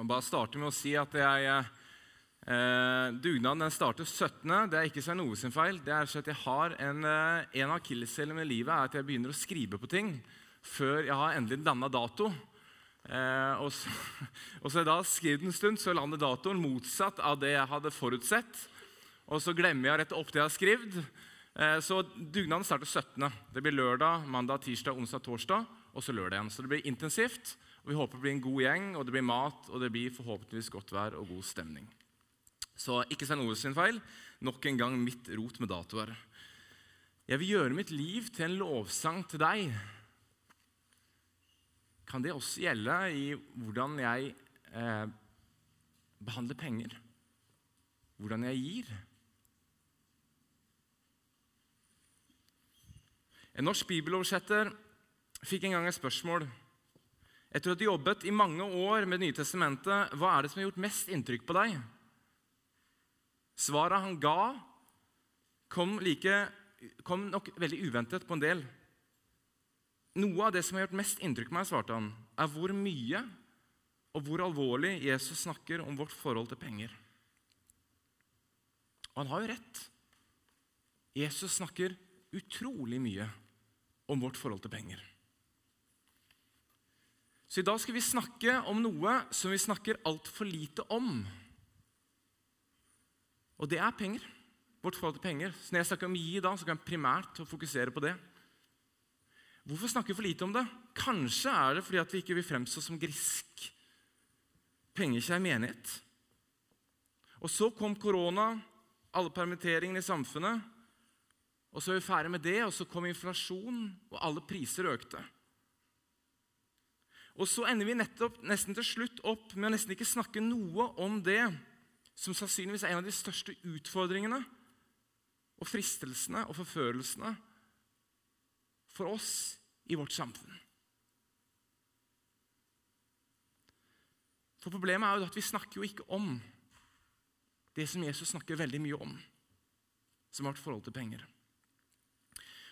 må bare starte med å si at jeg, eh, dugnaden den starter 17. Det er ikke Svein Ove sin feil. Det er at jeg har En, eh, en av med livet er at jeg begynner å skrive på ting før jeg har endelig landa dato. Eh, og, så, og så jeg da skrevet en stund, så lander datoen motsatt av det jeg hadde forutsett. Og så glemmer jeg å rette opp det jeg har skrevet. Eh, så dugnaden starter 17. Det blir lørdag, mandag, tirsdag, onsdag, torsdag og så lørdag igjen. Så det blir intensivt. Og Vi håper det blir en god gjeng, og det blir mat, og det blir forhåpentligvis godt vær og god stemning. Så ikke Svein Ove sin feil. Nok en gang mitt rot med datoer. Jeg vil gjøre mitt liv til en lovsang til deg. Kan det også gjelde i hvordan jeg eh, behandler penger? Hvordan jeg gir? En norsk bibeloversetter fikk en gang et spørsmål. Etter at du jobbet i mange år med Det nye testamentet, hva er det som har gjort mest inntrykk på deg? Svaret han ga, kom, like, kom nok veldig uventet på en del. Noe av det som har gjort mest inntrykk på meg, svarte han, er hvor mye og hvor alvorlig Jesus snakker om vårt forhold til penger. Og han har jo rett. Jesus snakker utrolig mye om vårt forhold til penger. Så i dag skal vi snakke om noe som vi snakker altfor lite om. Og det er penger. Vårt forhold til penger. Så når jeg snakker om gi i dag, så kan jeg primært fokusere på det. Hvorfor snakker vi for lite om det? Kanskje er det fordi vi ikke vil fremstå som grisk. Pengekjær menighet. Og så kom korona, alle permitteringene i samfunnet. Og så er vi ferdig med det, og så kom inflasjon, og alle priser økte. Og så ender vi nettopp, nesten til slutt opp med å nesten ikke snakke noe om det som sannsynligvis er en av de største utfordringene og fristelsene og forførelsene for oss i vårt samfunn. For Problemet er jo at vi snakker jo ikke om det som Jesus snakker veldig mye om, som har vært forhold til penger.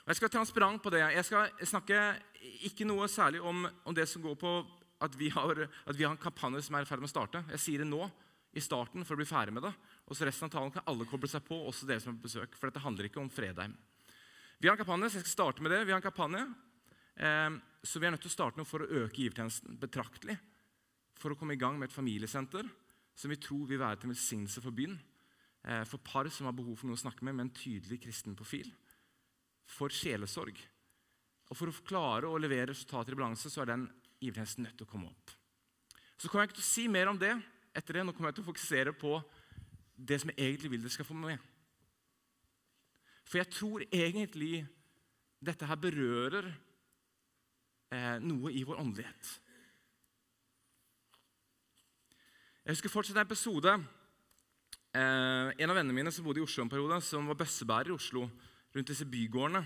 Jeg skal være transparent på det. Jeg skal snakke ikke noe særlig om, om det som går på at vi, har, at vi har en kampanje som er i ferd med å starte. Jeg sier det nå i starten for å bli ferdig med det. Og så resten av talen kan alle koble seg på, også dere som er på besøk. For dette handler ikke om Fredheim. Vi har en kampanje, så jeg skal starte med det. Vi har en kampanje, eh, Så vi er nødt til å starte noe for å øke givertjenesten betraktelig. For å komme i gang med et familiesenter som vi tror vil være til velsignelse for byen. Eh, for par som har behov for noe å snakke med, med en tydelig kristen profil for sjelesorg. Og For å klare å levere resultater i balanse så er den givertjenesten nødt til å komme opp. Så kommer jeg ikke til å si mer om det etter det. Nå kommer jeg til å fokusere på det som jeg egentlig vil dere skal få med. For jeg tror egentlig dette her berører eh, noe i vår åndelighet. Jeg husker fortsatt en episode. Eh, en av vennene mine som bodde i Oslo en periode, som var bøssebærer i Oslo, rundt disse bygårdene.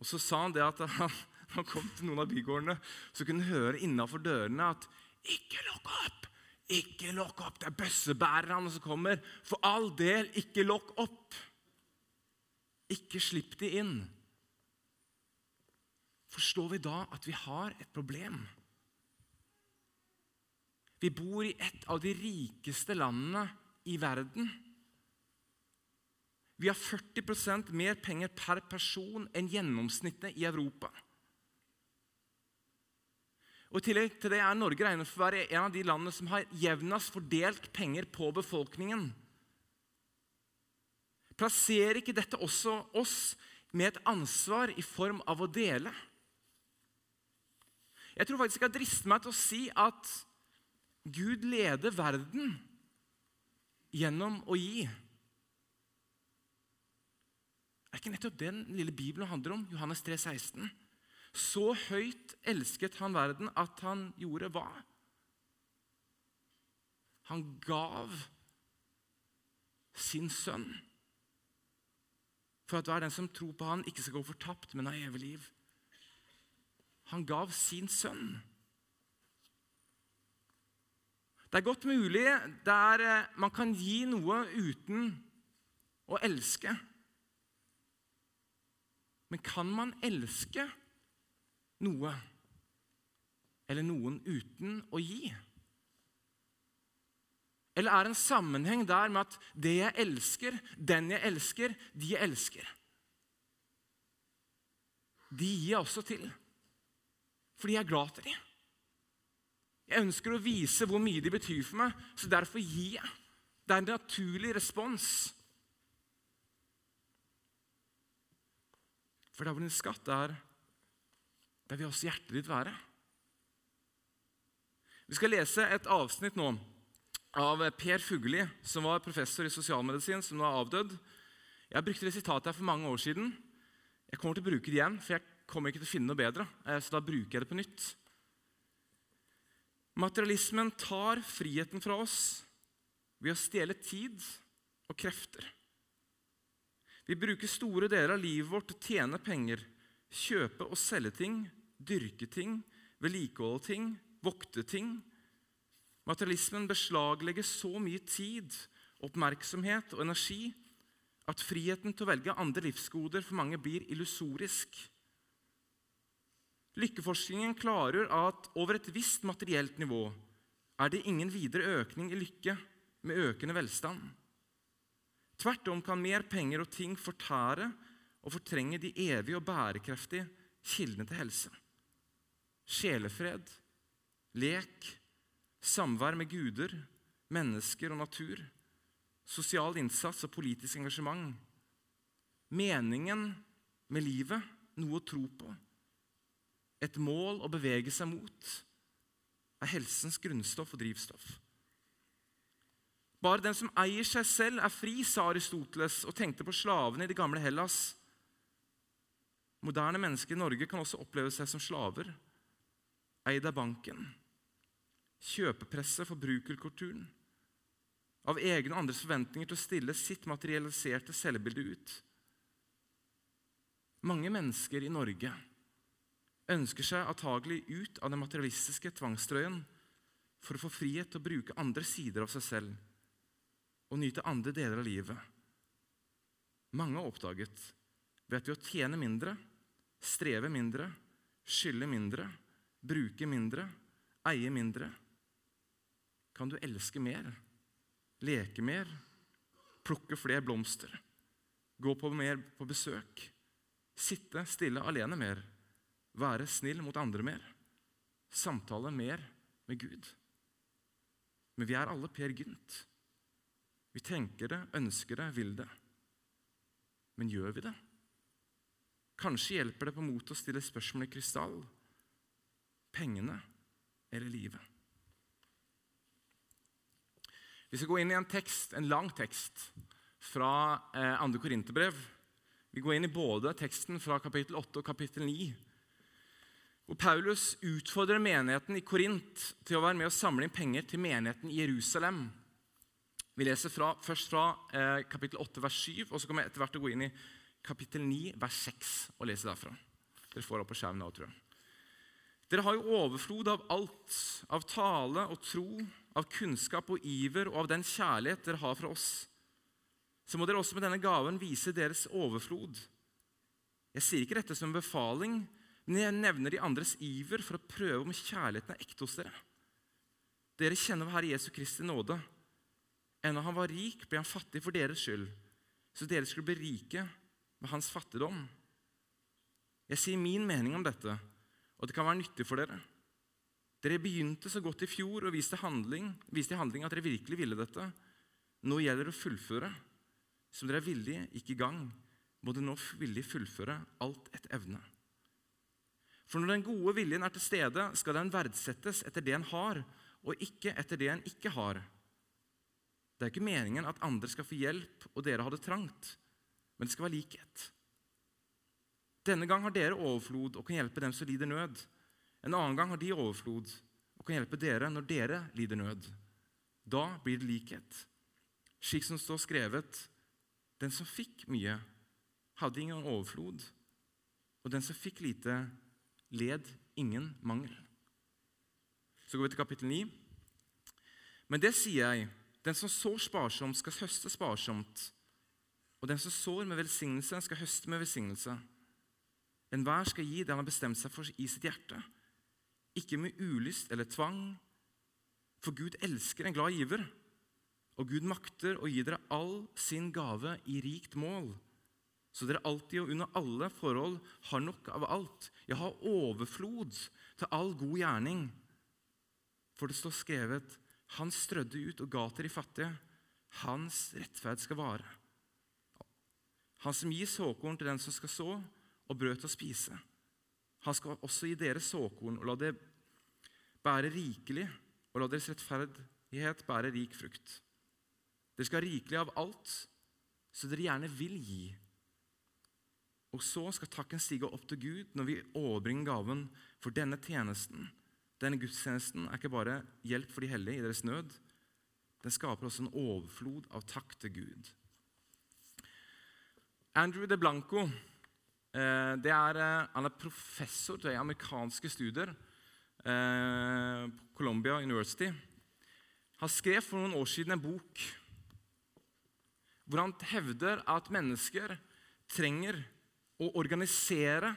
Og så sa han det at han, han kom til noen av bygårdene, så kunne han høre innafor dørene at 'Ikke lukk opp! Ikke lukk opp! Det er bøssebærerne som kommer. For all del, ikke lukk opp! Ikke slipp de inn. Forstår vi da at vi har et problem? Vi bor i et av de rikeste landene i verden. Vi har 40% mer penger per person enn gjennomsnittet i Europa. Og I tillegg til det er Norge regnet for å være en av de landene som har jevnest fordelt penger på befolkningen. Plasserer ikke dette også oss med et ansvar i form av å dele? Jeg tror faktisk jeg kan driste meg til å si at Gud leder verden gjennom å gi. Er ikke nettopp den lille Bibelen handler om? Johannes 3, 16. Så høyt elsket han verden at han gjorde hva? Han gav sin sønn. For at hver den som tror på han, ikke skal gå fortapt, men ha evig liv. Han gav sin sønn. Det er godt mulig der eh, man kan gi noe uten å elske. Men kan man elske noe eller noen uten å gi? Eller er det en sammenheng der med at det jeg elsker, den jeg elsker, de jeg elsker De gir jeg også til. Fordi jeg er glad til dem. Jeg ønsker å vise hvor mye de betyr for meg, så derfor gir jeg. Det er en naturlig respons. For der hvor din skatt er, der vil også hjertet ditt være. Vi skal lese et avsnitt nå av Per Fugelli, som var professor i sosialmedisin, som nå er avdød. Jeg brukte det sitatet her for mange år siden. Jeg kommer til å bruke det igjen, for jeg kommer ikke til å finne noe bedre. Eh, så da bruker jeg det på nytt. Materialismen tar friheten fra oss ved å stjele tid og krefter. Vi bruker store deler av livet vårt til å tjene penger, kjøpe og selge ting, dyrke ting, vedlikeholde ting, vokte ting. Materialismen beslaglegger så mye tid, oppmerksomhet og energi at friheten til å velge andre livsgoder for mange blir illusorisk. Lykkeforskningen klargjør at over et visst materielt nivå er det ingen videre økning i lykke med økende velstand. Tvert om kan mer penger og ting fortære og fortrenge de evige og bærekraftige kildene til helse. Sjelefred, lek, samvær med guder, mennesker og natur, sosial innsats og politisk engasjement. Meningen med livet, noe å tro på, et mål å bevege seg mot, er helsens grunnstoff og drivstoff. Bare den som eier seg selv, er fri, sa Aristoteles og tenkte på slavene i det gamle Hellas. Moderne mennesker i Norge kan også oppleve seg som slaver, eid av banken. Kjøpepresset, forbrukerkulturen. Av egne og andres forventninger til å stille sitt materialiserte selvbilde ut. Mange mennesker i Norge ønsker seg antagelig ut av den materialistiske tvangstrøyen for å få frihet til å bruke andre sider av seg selv og nyte andre deler av livet. Mange har oppdaget ved at ved å tjene mindre, streve mindre, skylde mindre, bruke mindre, eie mindre, kan du elske mer, leke mer, plukke flere blomster, gå på mer på besøk, sitte stille alene mer, være snill mot andre mer, samtale mer med Gud. Men vi er alle Per Gynt. Vi tenker det, ønsker det, vil det. Men gjør vi det? Kanskje hjelper det på motet å stille spørsmål i krystall. Pengene eller livet? Vi skal gå inn i en tekst, en lang tekst fra eh, 2. Korinterbrev. Vi går inn i både teksten fra kapittel 8 og kapittel 9. Hvor Paulus utfordrer menigheten i Korint til å være med og samle inn penger til menigheten i Jerusalem. Vi leser fra, først fra eh, kapittel 8, vers 7, og så kommer jeg etter hvert til å gå inn i kapittel 9, vers 6 og lese derfra. Dere får opp på skjermen nå, tror jeg. Dere har jo overflod av alt, av tale og tro, av kunnskap og iver og av den kjærlighet dere har fra oss. Så må dere også med denne gaven vise deres overflod. Jeg sier ikke dette som en befaling, men jeg nevner de andres iver for å prøve om kjærligheten er ekte hos dere. Dere kjenner Herre Jesu Kristi nåde. Ennå han var rik, ble han fattig for deres skyld, så dere skulle bli rike med hans fattigdom. Jeg sier min mening om dette, og det kan være nyttig for dere. Dere begynte så godt i fjor og viste, handling, viste i handling at dere virkelig ville dette. Nå gjelder det å fullføre. Som dere er villige, gikk i gang, må dere nå villig fullføre alt etter evne. For når den gode viljen er til stede, skal den verdsettes etter det en har, og ikke etter det en ikke har. Det er ikke meningen at andre skal få hjelp og dere har det trangt, men det skal være likhet. Denne gang har dere overflod og kan hjelpe dem som lider nød. En annen gang har de overflod og kan hjelpe dere når dere lider nød. Da blir det likhet. Slik som står skrevet Den som fikk mye, hadde ingen overflod, og den som fikk lite, led ingen mangel. Så går vi til kapittel 9. Men det sier jeg den som sår sparsomt, skal høste sparsomt. Og den som sår med velsignelse, skal høste med velsignelse. Enhver skal gi det han har bestemt seg for i sitt hjerte, ikke med ulyst eller tvang. For Gud elsker en glad giver. Og Gud makter å gi dere all sin gave i rikt mål, så dere alltid og under alle forhold har nok av alt. Ja, har overflod til all god gjerning. For det står skrevet:" Han strødde ut og ga til de fattige. Hans rettferd skal vare. Han som gir såkorn til den som skal så, og brød til å spise. Han skal også gi dere såkorn og la det bære rikelig, og la deres rettferdighet bære rik frukt. Dere skal ha rikelig av alt, så dere gjerne vil gi. Og så skal takken stige opp til Gud når vi overbringer gaven for denne tjenesten. Denne gudstjenesten er ikke bare hjelp for de hellige i deres nød. Den skaper også en overflod av takk til Gud. Andrew de Blanco eh, er, eh, han er professor til amerikanske studier eh, på Columbia University. Han skrev for noen år siden en bok hvor han hevder at mennesker trenger å organisere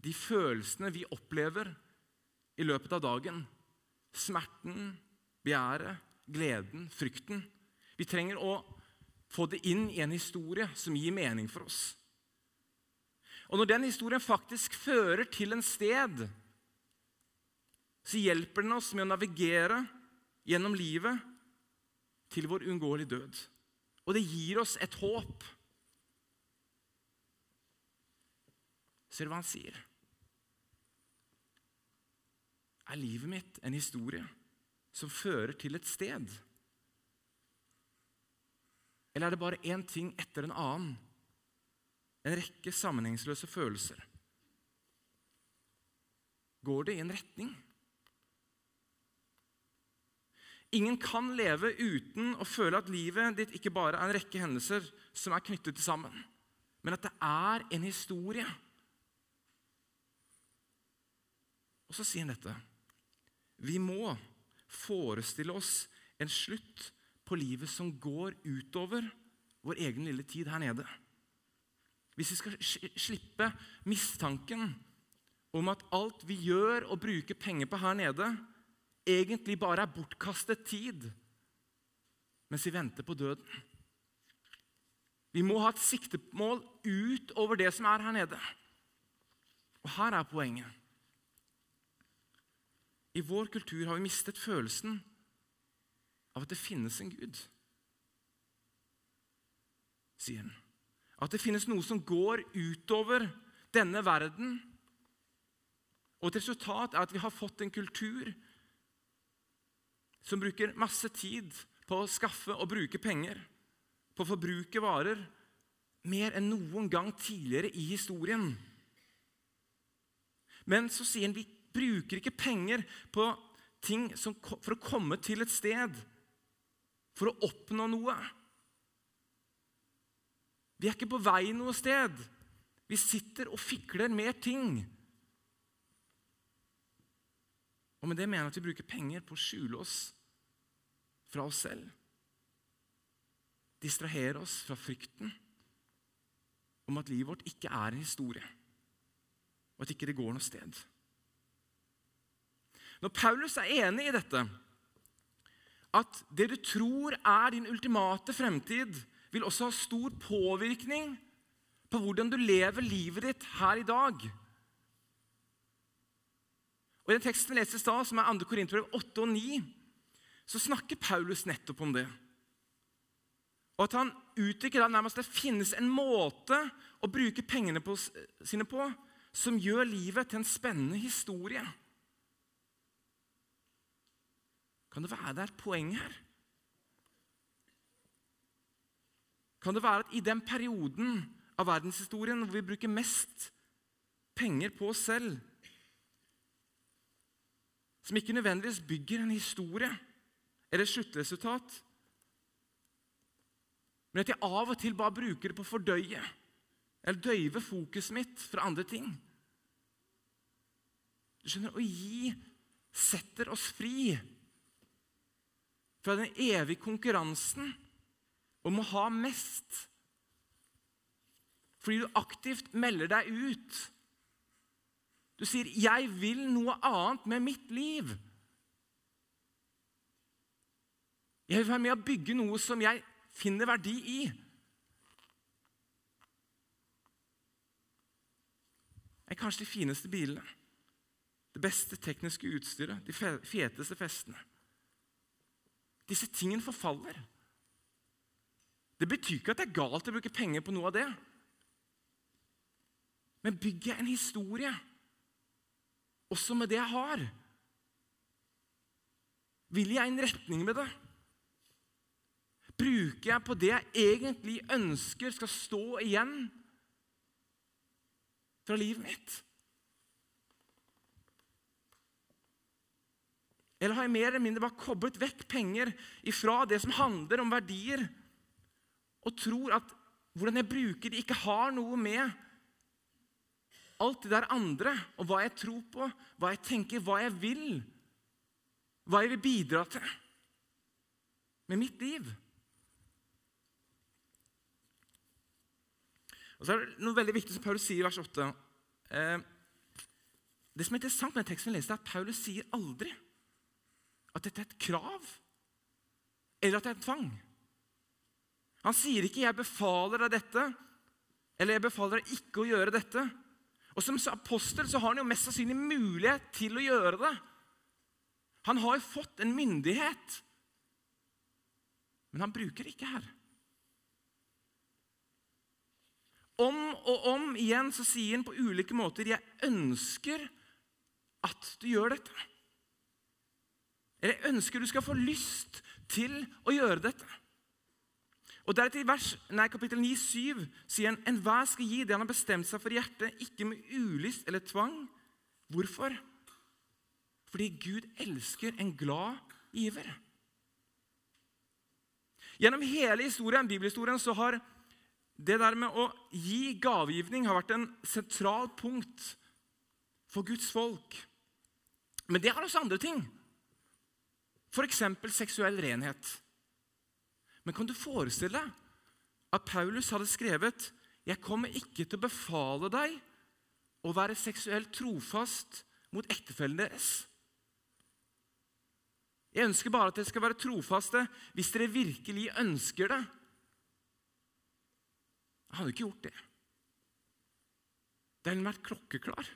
de følelsene vi opplever i løpet av dagen. Smerten, begjæret, gleden, frykten. Vi trenger å få det inn i en historie som gir mening for oss. Og når den historien faktisk fører til en sted, så hjelper den oss med å navigere gjennom livet til vår uunngåelige død. Og det gir oss et håp. Ser du hva han sier? Er livet mitt en historie som fører til et sted? Eller er det bare én ting etter en annen? En rekke sammenhengsløse følelser. Går det i en retning? Ingen kan leve uten å føle at livet ditt ikke bare er en rekke hendelser som er knyttet til sammen, men at det er en historie. Og så sier han dette. Vi må forestille oss en slutt på livet som går utover vår egen lille tid her nede. Hvis vi skal slippe mistanken om at alt vi gjør og bruker penger på her nede, egentlig bare er bortkastet tid mens vi venter på døden. Vi må ha et siktemål utover det som er her nede. Og her er poenget. I vår kultur har vi mistet følelsen av at det finnes en Gud, sier han. At det finnes noe som går utover denne verden. Og et resultat er at vi har fått en kultur som bruker masse tid på å skaffe og bruke penger, på å forbruke varer, mer enn noen gang tidligere i historien. Men så sier han vi bruker ikke penger på ting som, for å komme til et sted, for å oppnå noe. Vi er ikke på vei noe sted. Vi sitter og fikler med ting. Og med det mener jeg at vi bruker penger på å skjule oss fra oss selv. Distrahere oss fra frykten om at livet vårt ikke er en historie, og at ikke det går noe sted. Når Paulus er enig i dette, at det du tror er din ultimate fremtid, vil også ha stor påvirkning på hvordan du lever livet ditt her i dag. Og I den teksten vi leste i stad, som er 2. Korinterbrev 8 og 9, så snakker Paulus nettopp om det. Og at han uttrykker at nærmest det finnes en måte å bruke pengene på, sine på som gjør livet til en spennende historie. Kan det være det er et poeng her? Kan det være at i den perioden av verdenshistorien hvor vi bruker mest penger på oss selv, som ikke nødvendigvis bygger en historie, eller sluttresultat. Men at jeg av og til bare bruker det på å fordøye eller døyve fokuset mitt fra andre ting. Du skjønner, Å gi setter oss fri fra den evige konkurransen om å ha mest. Fordi du aktivt melder deg ut. Du sier 'Jeg vil noe annet med mitt liv'. Jeg vil være med å bygge noe som jeg finner verdi i. Det er kanskje de fineste bilene, det beste tekniske utstyret, de feteste festene. Disse tingene forfaller. Det betyr ikke at det er galt å bruke penger på noe av det. Men bygger jeg en historie, også med det jeg har? Vil jeg en retning med det? Bruker jeg på det jeg egentlig ønsker skal stå igjen fra livet mitt? Eller har jeg mer eller mindre bare koblet vekk penger ifra det som handler om verdier, og tror at hvordan jeg bruker det, ikke har noe med alt det der andre og hva jeg tror på, hva jeg tenker, hva jeg vil, hva jeg vil bidra til med mitt liv? Og så er det noe veldig viktig som Paulus sier i vers 8. Eh, det som er interessant med den teksten vi leser, er at Paulus sier aldri at dette er et krav, eller at det er en tvang. Han sier ikke 'jeg befaler deg dette', eller 'jeg befaler deg ikke å gjøre dette'. Og Som apostel så har han jo mest sannsynlig mulighet til å gjøre det. Han har jo fått en myndighet, men han bruker det ikke her. Om og om igjen så sier han på ulike måter 'Jeg ønsker at du gjør dette'. Eller 'Jeg ønsker du skal få lyst til å gjøre dette'. Og deretter i vers, nei, kapittel 9, 7 sier han 'Enhver skal gi det han har bestemt seg for i hjertet, ikke med ulyst eller tvang'. Hvorfor? Fordi Gud elsker en glad giver. Gjennom hele historien, bibelhistorien så har det der med å gi gavegivning har vært en sentral punkt for Guds folk. Men det har også andre ting. F.eks. seksuell renhet. Men kan du forestille deg at Paulus hadde skrevet jeg kommer ikke til å befale deg å være seksuelt trofast mot ektefellen deres. Jeg ønsker bare at dere skal være trofaste hvis dere virkelig ønsker det. Jeg hadde ikke gjort det. Det hadde vært klokkeklar.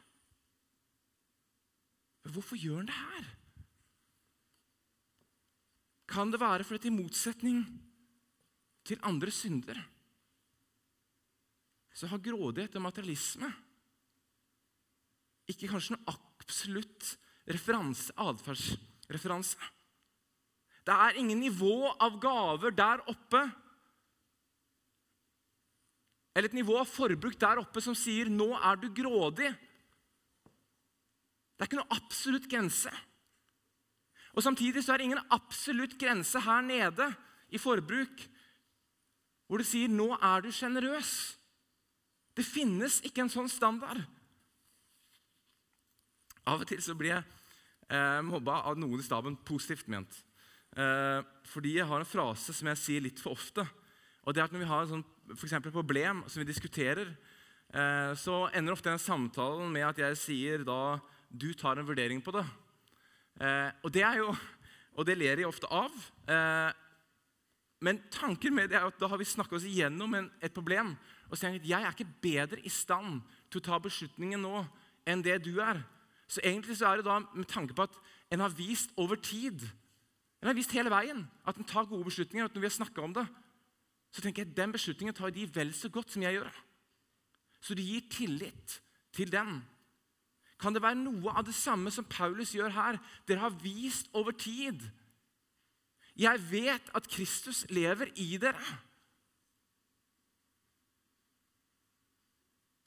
Men hvorfor gjør han det her? Kan det være fordi i motsetning til andre synder så har grådighet og materialisme ikke kanskje noen absolutt referanse, atferdsreferanse. Det er ingen nivå av gaver der oppe eller et nivå av forbruk der oppe som sier 'nå er du grådig'. Det er ikke noe absolutt grense. Og Samtidig så er det ingen absolutt grense her nede i forbruk hvor det sier 'nå er du sjenerøs'. Det finnes ikke en sånn standard. Av og til så blir jeg eh, mobba av noen i staben, positivt ment. Eh, fordi jeg har en frase som jeg sier litt for ofte. Og det er at Når vi har et sånn, et problem som vi diskuterer, eh, så ender ofte den samtalen med at jeg sier da du tar en vurdering på det. Eh, og det er jo, og det ler jeg ofte av. Eh, men tanken med det er at da har vi snakka oss igjennom en, et problem. Og så at jeg er ikke bedre i stand til å ta beslutningen nå enn det du er. Så egentlig så er det da med tanke på at en har vist over tid en har vist hele veien at en tar gode beslutninger. at når vi har om det, så tenker jeg at den beslutningen tar de vel så godt som jeg gjør. Så du gir tillit til den. Kan det være noe av det samme som Paulus gjør her? Dere har vist over tid. Jeg vet at Kristus lever i dere.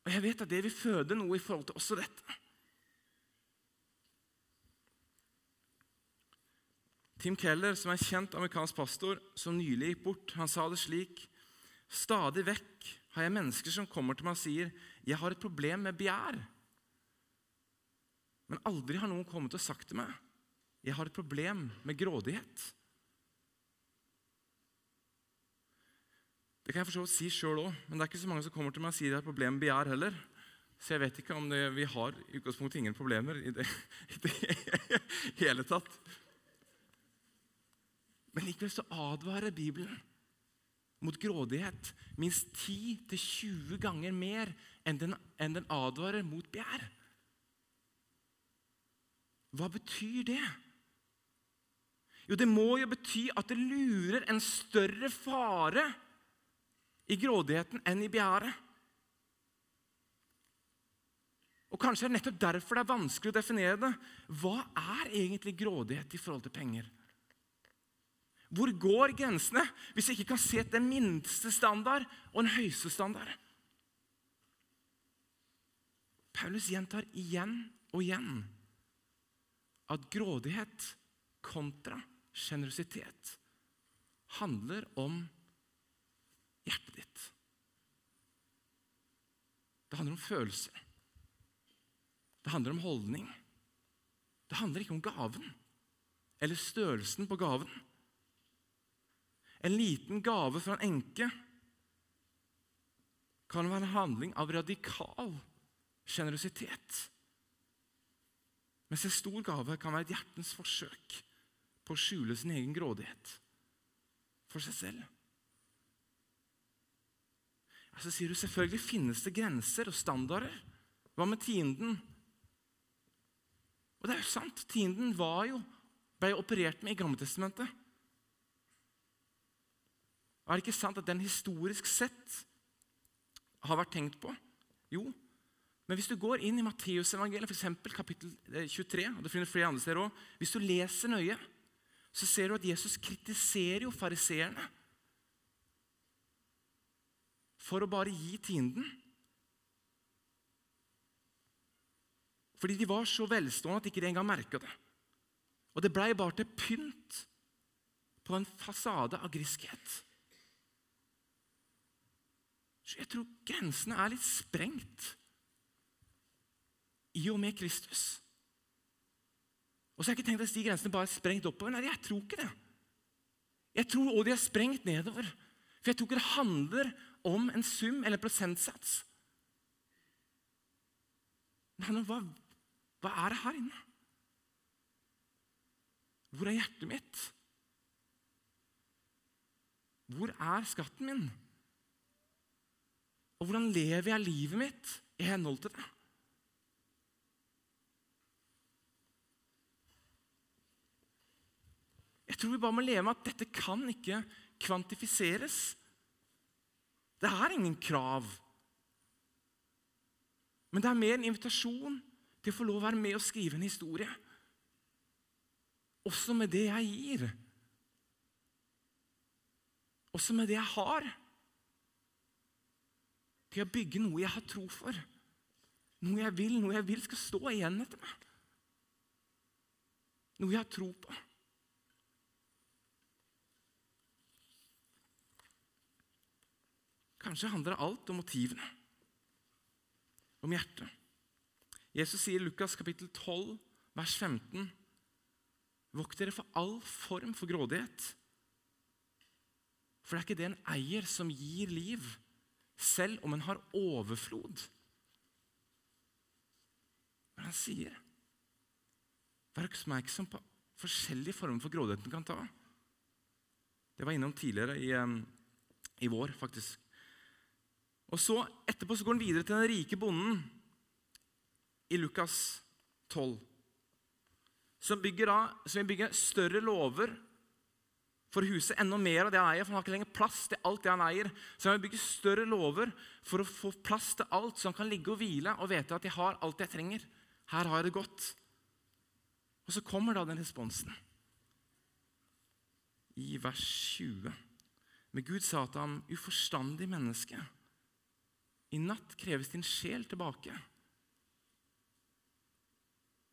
Og jeg vet at det vil føde noe i forhold til også dette. Tim Keller, som er en kjent amerikansk pastor, som nylig gikk bort, han sa det slik Stadig vekk har jeg mennesker som kommer til meg og sier, 'Jeg har et problem med begjær.' Men aldri har noen kommet og sagt til meg, 'Jeg har et problem med grådighet'. Det kan jeg for så si sjøl òg, men det er ikke så mange som kommer til meg og sier de har et problem med begjær heller. Så jeg vet ikke om det, vi har i utgangspunktet ingen problemer i det, i det hele tatt. Men likevel så advarer Bibelen mot grådighet minst 10-20 ganger mer enn den, enn den advarer mot begjær. Hva betyr det? Jo, det må jo bety at det lurer en større fare i grådigheten enn i begjæret. Og Kanskje det er nettopp derfor det er vanskelig å definere det. Hva er egentlig grådighet i forhold til penger? Hvor går grensene hvis jeg ikke kan se den minste standard og en høyeste standard? Paulus gjentar igjen og igjen at grådighet kontra sjenerøsitet handler om hjertet ditt. Det handler om følelser. Det handler om holdning. Det handler ikke om gaven eller størrelsen på gaven. En liten gave fra en enke kan være en handling av radikal sjenerøsitet. Mens en stor gave kan være et hjertens forsøk på å skjule sin egen grådighet for seg selv. Så sier du selvfølgelig finnes det grenser og standarder. Hva med tienden? Og det er jo sant. Tienden var jo, ble operert med i Gammeltestamentet. Er det ikke sant at den historisk sett har vært tenkt på? Jo. Men hvis du går inn i Matteusevangeliet, f.eks. kapittel 23, eh, og det finner flere andre steder også, Hvis du leser nøye, så ser du at Jesus kritiserer jo fariseerne for å bare gi tienden. Fordi de var så velstående at de ikke engang merka det. Og det blei bare til pynt på en fasade av griskhet. Så jeg tror grensene er litt sprengt i og med Kristus. Og så har jeg ikke tenkt at de grensene bare er sprengt oppover. Nei, jeg tror ikke det. Jeg tror også de er sprengt nedover. For jeg tror ikke det handler om en sum eller prosentsats. Det handler hva hva er det her inne? Hvor er hjertet mitt? Hvor er skatten min? Og hvordan lever jeg livet mitt i henhold til det? Jeg tror vi bare må leve med at dette kan ikke kvantifiseres. Det er ingen krav. Men det er mer en invitasjon til å få lov å være med og skrive en historie. Også med det jeg gir. Også med det jeg har. Til å bygge noe jeg har tro for. Noe jeg vil, noe jeg vil skal stå igjen etter meg. Noe jeg har tro på. Kanskje handler det alt om motivene, om hjertet. Jesus sier i Lukas kapittel 12, vers 15.: Vokt dere for all form for grådighet. For det er ikke det en eier som gir liv, selv om en har overflod. Men han sier Vær oppmerksom på forskjellige former for grådighet den kan ta. Det var innom tidligere i, i vår, faktisk. Og så Etterpå så går han videre til den rike bonden i Lukas 12, som bygger, da, som bygger større låver for å huse enda mer av det han eier, for han har ikke lenger plass til alt det han eier. Så han vil bygge større låver for å få plass til alt, så han kan ligge og hvile og vite at jeg har alt jeg trenger. Her har jeg det godt. Og så kommer da den responsen. I vers 20. Men Gud sa til ham, uforstandig menneske, i natt kreves din sjel tilbake.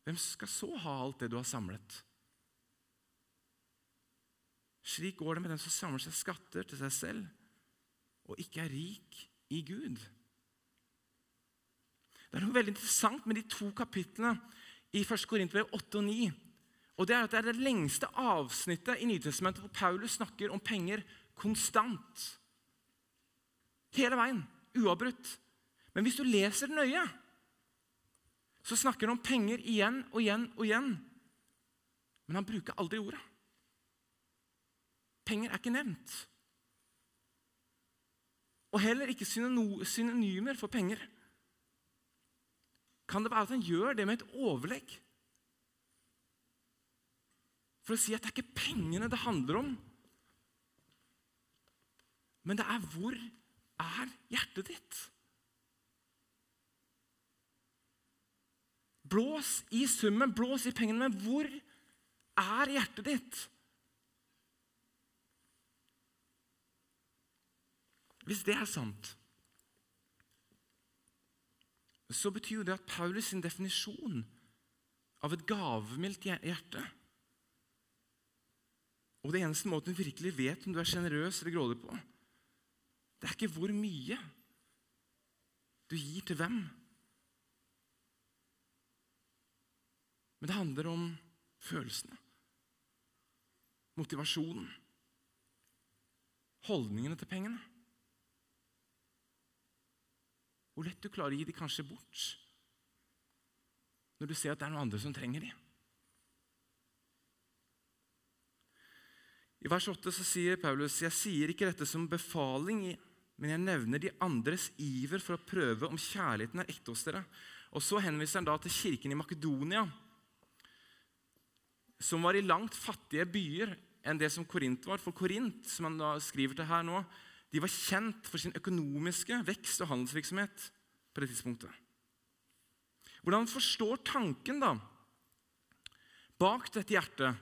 Hvem skal så ha alt det du har samlet? Slik går det med den som samler seg skatter til seg selv og ikke er rik i Gud. Det er noe veldig interessant med de to kapitlene i 1. Korinterbrev 8 og 9. Og Det er at det er det lengste avsnittet i Nytestamentet hvor Paulus snakker om penger konstant. Hele veien, uavbrutt. Men hvis du leser nøye, så snakker han om penger igjen og igjen og igjen. Men han bruker aldri ordet. Penger er ikke nevnt. Og heller ikke synonymer for penger. Kan det være at han gjør det med et overlegg? For å si at det er ikke pengene det handler om, men det er hvor er hjertet ditt? Blås i summen, blås i pengene, men hvor er hjertet ditt? Hvis det er sant, så betyr det at Paulus' sin definisjon av et gavmildt hjerte Og det eneste måten du virkelig vet om du er sjenerøs eller grådig på, det er ikke hvor mye du gir til hvem. Men det handler om følelsene, motivasjonen, holdningene til pengene. Hvor lett du klarer å gi de kanskje bort når du ser at det er noen andre som trenger de. I vers 8 så sier Paulus.: Jeg sier ikke dette som befaling, men jeg nevner de andres iver for å prøve om kjærligheten er ekte hos dere. Og Så henviser han da til kirken i Makedonia, som var i langt fattige byer enn det som Korint var. For Korint, som han da skriver til her nå, de var kjent for sin økonomiske vekst og handelsvirksomhet på det tidspunktet. Hvordan forstår tanken da bak dette hjertet?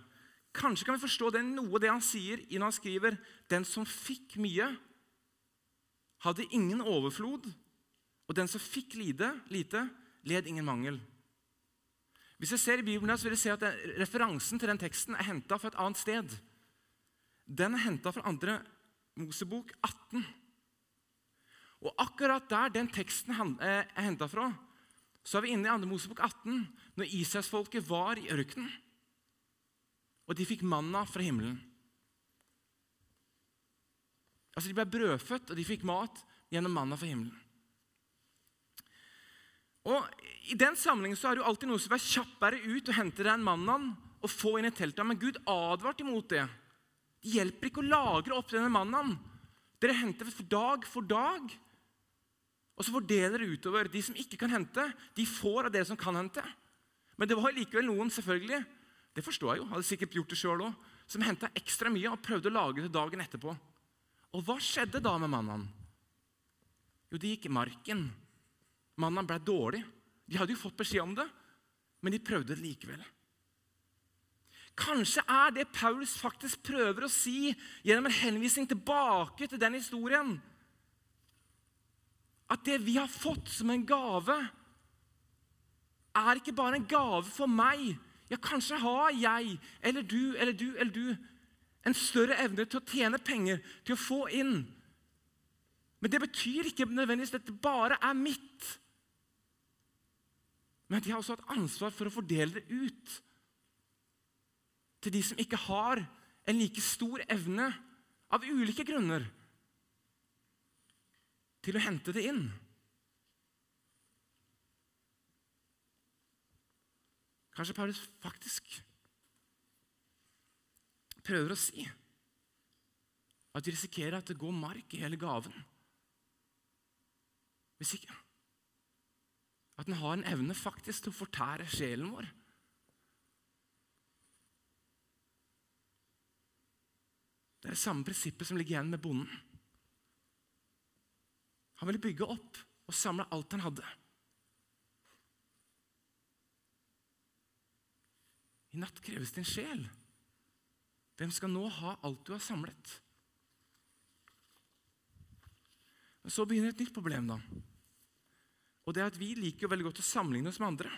Kanskje kan vi forstå det noe det han sier når han skriver 'Den som fikk mye, hadde ingen overflod', og 'den som fikk lite, lite led ingen mangel'. Hvis jeg ser i Bibelen, så vil jeg se at Referansen til den teksten er henta fra et annet sted. Den er henta fra andre Mosebok 18. Og akkurat der den teksten eh, er henta fra, så er vi inne i andre Mosebok 18, når Israelsfolket var i ørkenen. Og de fikk manna fra himmelen. Altså De ble brødfødt, og de fikk mat gjennom manna fra himmelen. Og I den sammenhengen så er det jo alltid noe som er kjappere ut og hente den mannen og få inn i teltet. Men Gud advarte imot det. Det hjelper ikke å lagre opp denne mannen. Dere henter for dag for dag. Og så fordeler det utover. De som ikke kan hente, de får av dere som kan hente. Men det var likevel noen selvfølgelig, det forstår jeg jo, hadde sikkert gjort det selv også, som henta ekstra mye og prøvde å lage det dagen etterpå. Og hva skjedde da med mannen? Jo, det gikk i marken. Mannen ble dårlig. De hadde jo fått beskjed om det, men de prøvde det likevel. Kanskje er det Paulus faktisk prøver å si gjennom en henvisning tilbake til den historien, at det vi har fått som en gave, er ikke bare en gave for meg. Ja, kanskje har jeg eller du eller du eller du en større evne til å tjene penger, til å få inn. Men det betyr ikke nødvendigvis at det bare er mitt. Men de har også hatt ansvar for å fordele det ut til de som ikke har en like stor evne, av ulike grunner, til å hente det inn. Kanskje Paulus faktisk prøver å si at de risikerer at det går mark i hele gaven. Hvis ikke at den har en evne faktisk til å fortære sjelen vår. Det er det samme prinsippet som ligger igjen med bonden. Han ville bygge opp og samle alt han hadde. I natt kreves din sjel. Hvem skal nå ha alt du har samlet? Men Så begynner et nytt problem. da. Og det er at vi liker jo veldig godt å sammenligne oss med andre.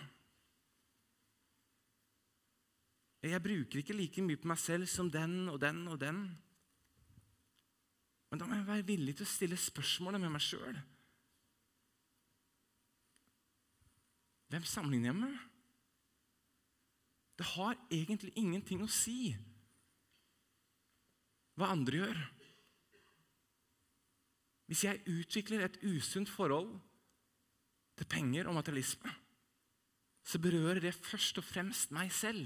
Jeg bruker ikke like mye på meg selv som den og den og den. Men da må jeg være villig til å stille spørsmålet med meg sjøl. Hvem sammenligner jeg med? Det har egentlig ingenting å si hva andre gjør. Hvis jeg utvikler et usunt forhold til penger og materialisme, så berører det først og fremst meg selv.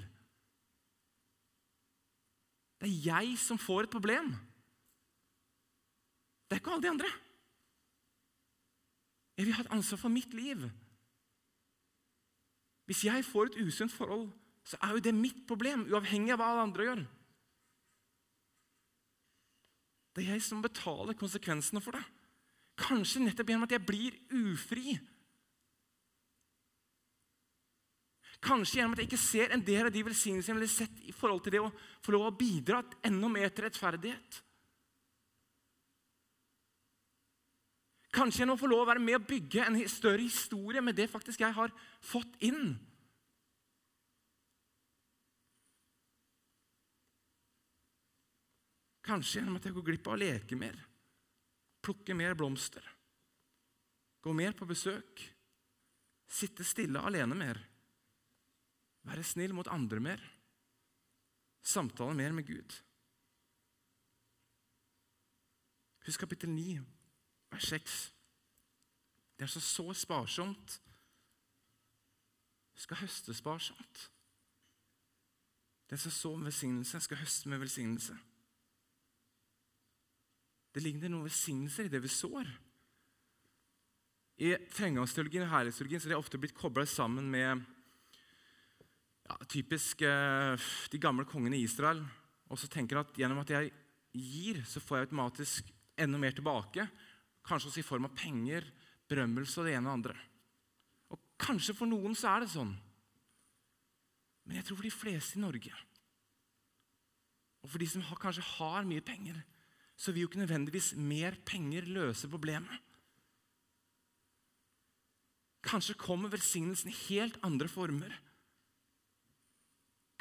Det er jeg som får et problem. Det er ikke alle de andre. Jeg vil ha et ansvar for mitt liv. Hvis jeg får et usunt forhold, så er jo det mitt problem, uavhengig av hva alle andre gjør. Det er jeg som betaler konsekvensene for det. Kanskje nettopp gjennom at jeg blir ufri. Kanskje gjennom at jeg ikke ser en del av de velsignelsene jeg ville sett i forhold til det å få lov å bidra enda mer til rettferdighet. Kanskje gjennom å få lov å være med å bygge en større historie med det faktisk jeg har fått inn. Kanskje gjennom at jeg går glipp av å leke mer, plukke mer blomster, gå mer på besøk, sitte stille alene mer, være snill mot andre mer, samtale mer med Gud. Husk kapittel 9, vers 6. Det er så så sparsomt skal høste sparsomt. Den som så med velsignelse, skal høste med velsignelse. Det ligger noen velsignelser i det vi sår. I trengangsteologien og herlighetsteologien er det ofte blitt kobla sammen med ja, typisk eh, de gamle kongene i Israel. Og så tenker at gjennom at jeg gir, så får jeg automatisk enda mer tilbake. Kanskje også i form av penger, berømmelse og det ene og andre. Og Kanskje for noen så er det sånn. Men jeg tror for de fleste i Norge, og for de som har, kanskje har mye penger, så vil jo ikke nødvendigvis mer penger løse problemet. Kanskje kommer velsignelsen i helt andre former.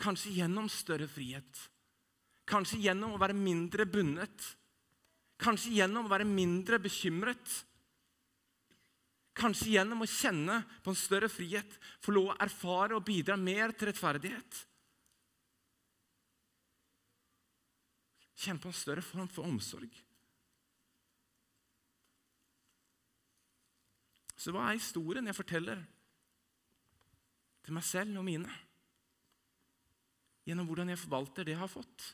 Kanskje gjennom større frihet. Kanskje gjennom å være mindre bundet. Kanskje gjennom å være mindre bekymret. Kanskje gjennom å kjenne på en større frihet, få lov å erfare og bidra mer til rettferdighet. Kjenne på en større form for omsorg. Så hva er historien jeg forteller til meg selv og mine? Gjennom hvordan jeg forvalter det jeg har fått.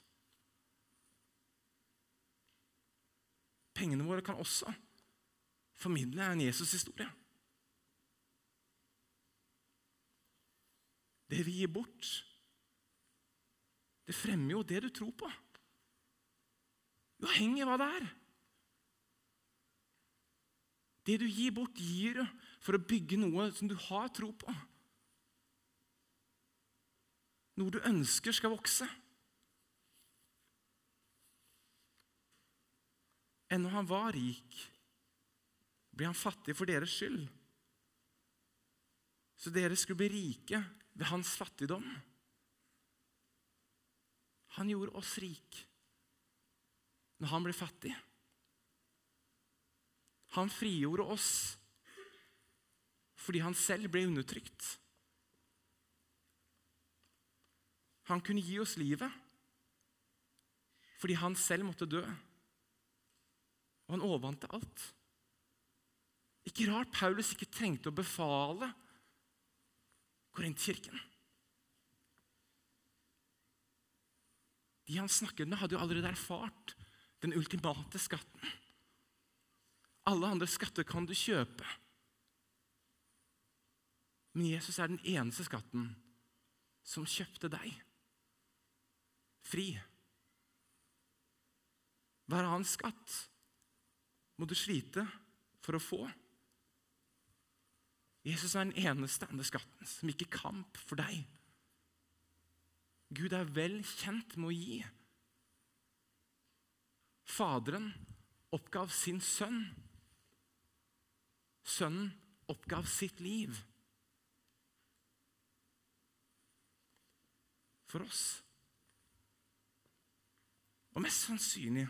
Pengene våre kan også formidle en Jesus-historie. Det vi gir bort, det fremmer jo det du tror på. Uavhengig av hva det er. Det du gir bort, gir du for å bygge noe som du har tro på. Noe du ønsker skal vokse. Ennå han var rik, ble han fattig for deres skyld. Så dere skulle bli rike ved hans fattigdom. Han gjorde oss rike når han ble fattig. Han frigjorde oss fordi han selv ble undertrykt. Han kunne gi oss livet fordi han selv måtte dø. Og han overvant alt. Ikke rart Paulus ikke trengte å befale Korintkirken. De han snakket med, hadde jo allerede erfart den ultimate skatten. Alle andre skatter kan du kjøpe. Men Jesus er den eneste skatten som kjøpte deg fri. Hver annen skatt må du slite for å få. Jesus er den eneste andre skatten som gikk i kamp for deg. Gud er vel kjent med å gi. Faderen oppgav sin sønn. Sønnen oppgav sitt liv. For oss. Og mest sannsynlig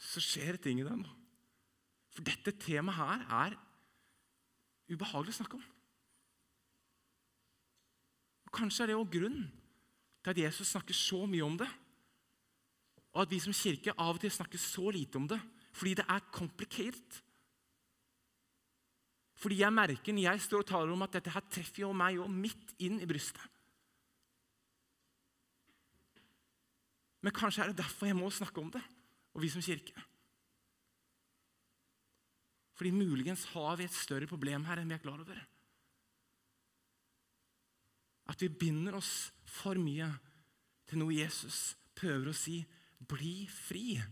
så skjer det ting i deg nå. For dette temaet her er ubehagelig å snakke om. Og Kanskje er det òg grunnen til at Jesus snakker så mye om det. Og at vi som kirke av og til snakker så lite om det fordi det er complicated. Fordi jeg merker når jeg står og taler om at dette her treffer jo meg jo midt inn i brystet. Men kanskje er det derfor jeg må snakke om det, og vi som kirke. Fordi muligens har vi et større problem her enn vi er klar over. At vi binder oss for mye til noe Jesus prøver å si 'bli fri'.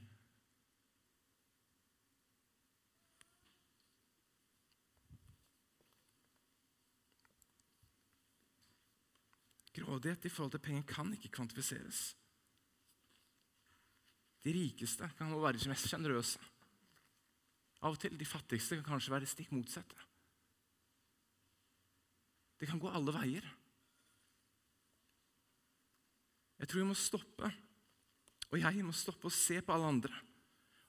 Grådighet i forhold til penger kan ikke kvantifiseres. De rikeste kan være de mest sjenerøse. Av og til de fattigste kan kanskje være stikk motsatte. Det kan gå alle veier. Jeg tror vi må stoppe, og jeg må stoppe å se på alle andre.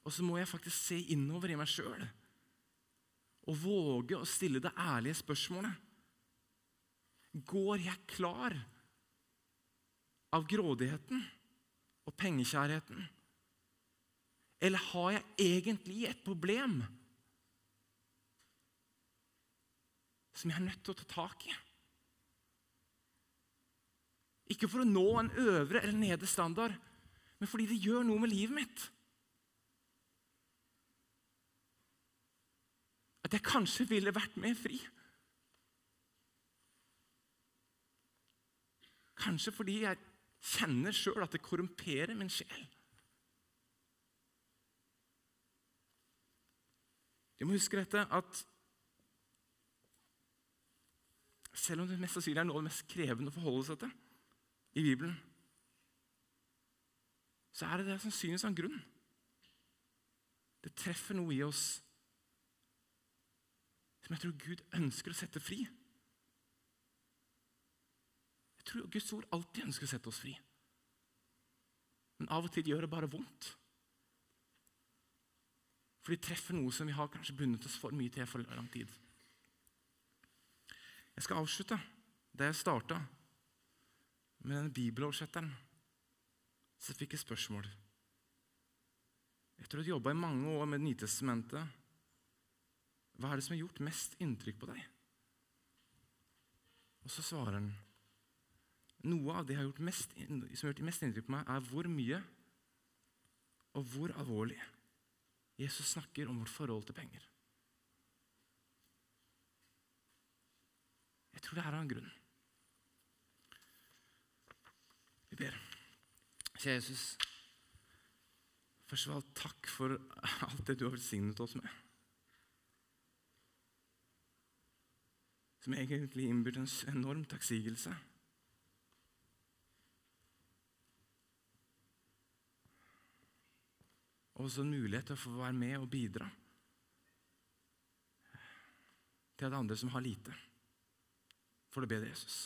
Og så må jeg faktisk se innover i meg sjøl og våge å stille det ærlige spørsmålet. Går jeg klar av grådigheten og pengekjærheten? Eller har jeg egentlig et problem som jeg er nødt til å ta tak i? Ikke for å nå en øvre eller nede standard, men fordi det gjør noe med livet mitt. At jeg kanskje ville vært mer fri. Kanskje fordi jeg kjenner sjøl at det korrumperer min sjel. Du må huske dette at selv om det mest sannsynlig er noe av det mest krevende å forholde seg til i Bibelen, så er det det sannsynligvis en grunn. Det treffer noe i oss som jeg tror Gud ønsker å sette fri. Jeg tror Guds ord alltid ønsker å sette oss fri. Men av og til gjør det bare vondt. For de treffer noe som vi har kanskje bundet oss for mye til for lang tid. Jeg skal avslutte der jeg starta, med denne bibeloversetteren. Så fikk jeg spørsmål. Etter å ha jobba i mange år med Nytestementet, hva er det som har gjort mest inntrykk på deg? Og så svarer han noe av det har mest, som har gjort mest inntrykk på meg, er hvor mye og hvor alvorlig Jesus snakker om vårt forhold til penger. Jeg tror det her har en grunn. Vi ber. Kjære Jesus. Først og fremst takk for alt det du har velsignet oss med. Som egentlig innbyr en enorm takksigelse. og også en mulighet til å få være med og bidra til at andre som har lite, får det bedre Jesus.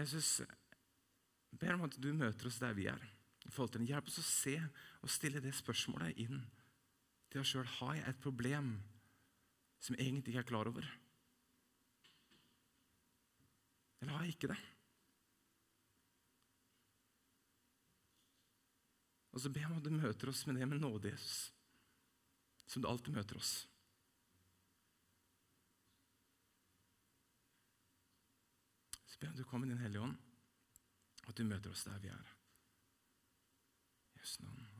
Jesus ber om at du møter oss der vi er. Hjelp oss å se og stille det spørsmålet inn til oss sjøl. Har jeg et problem som jeg egentlig ikke er klar over? Eller har jeg ikke det? Og så ber jeg om at du møter oss med det med nåde, Jesus. Som du alltid møter oss. Ber om du kommer med Din Hellige Ånd, at du møter oss der vi er. Jesu navn.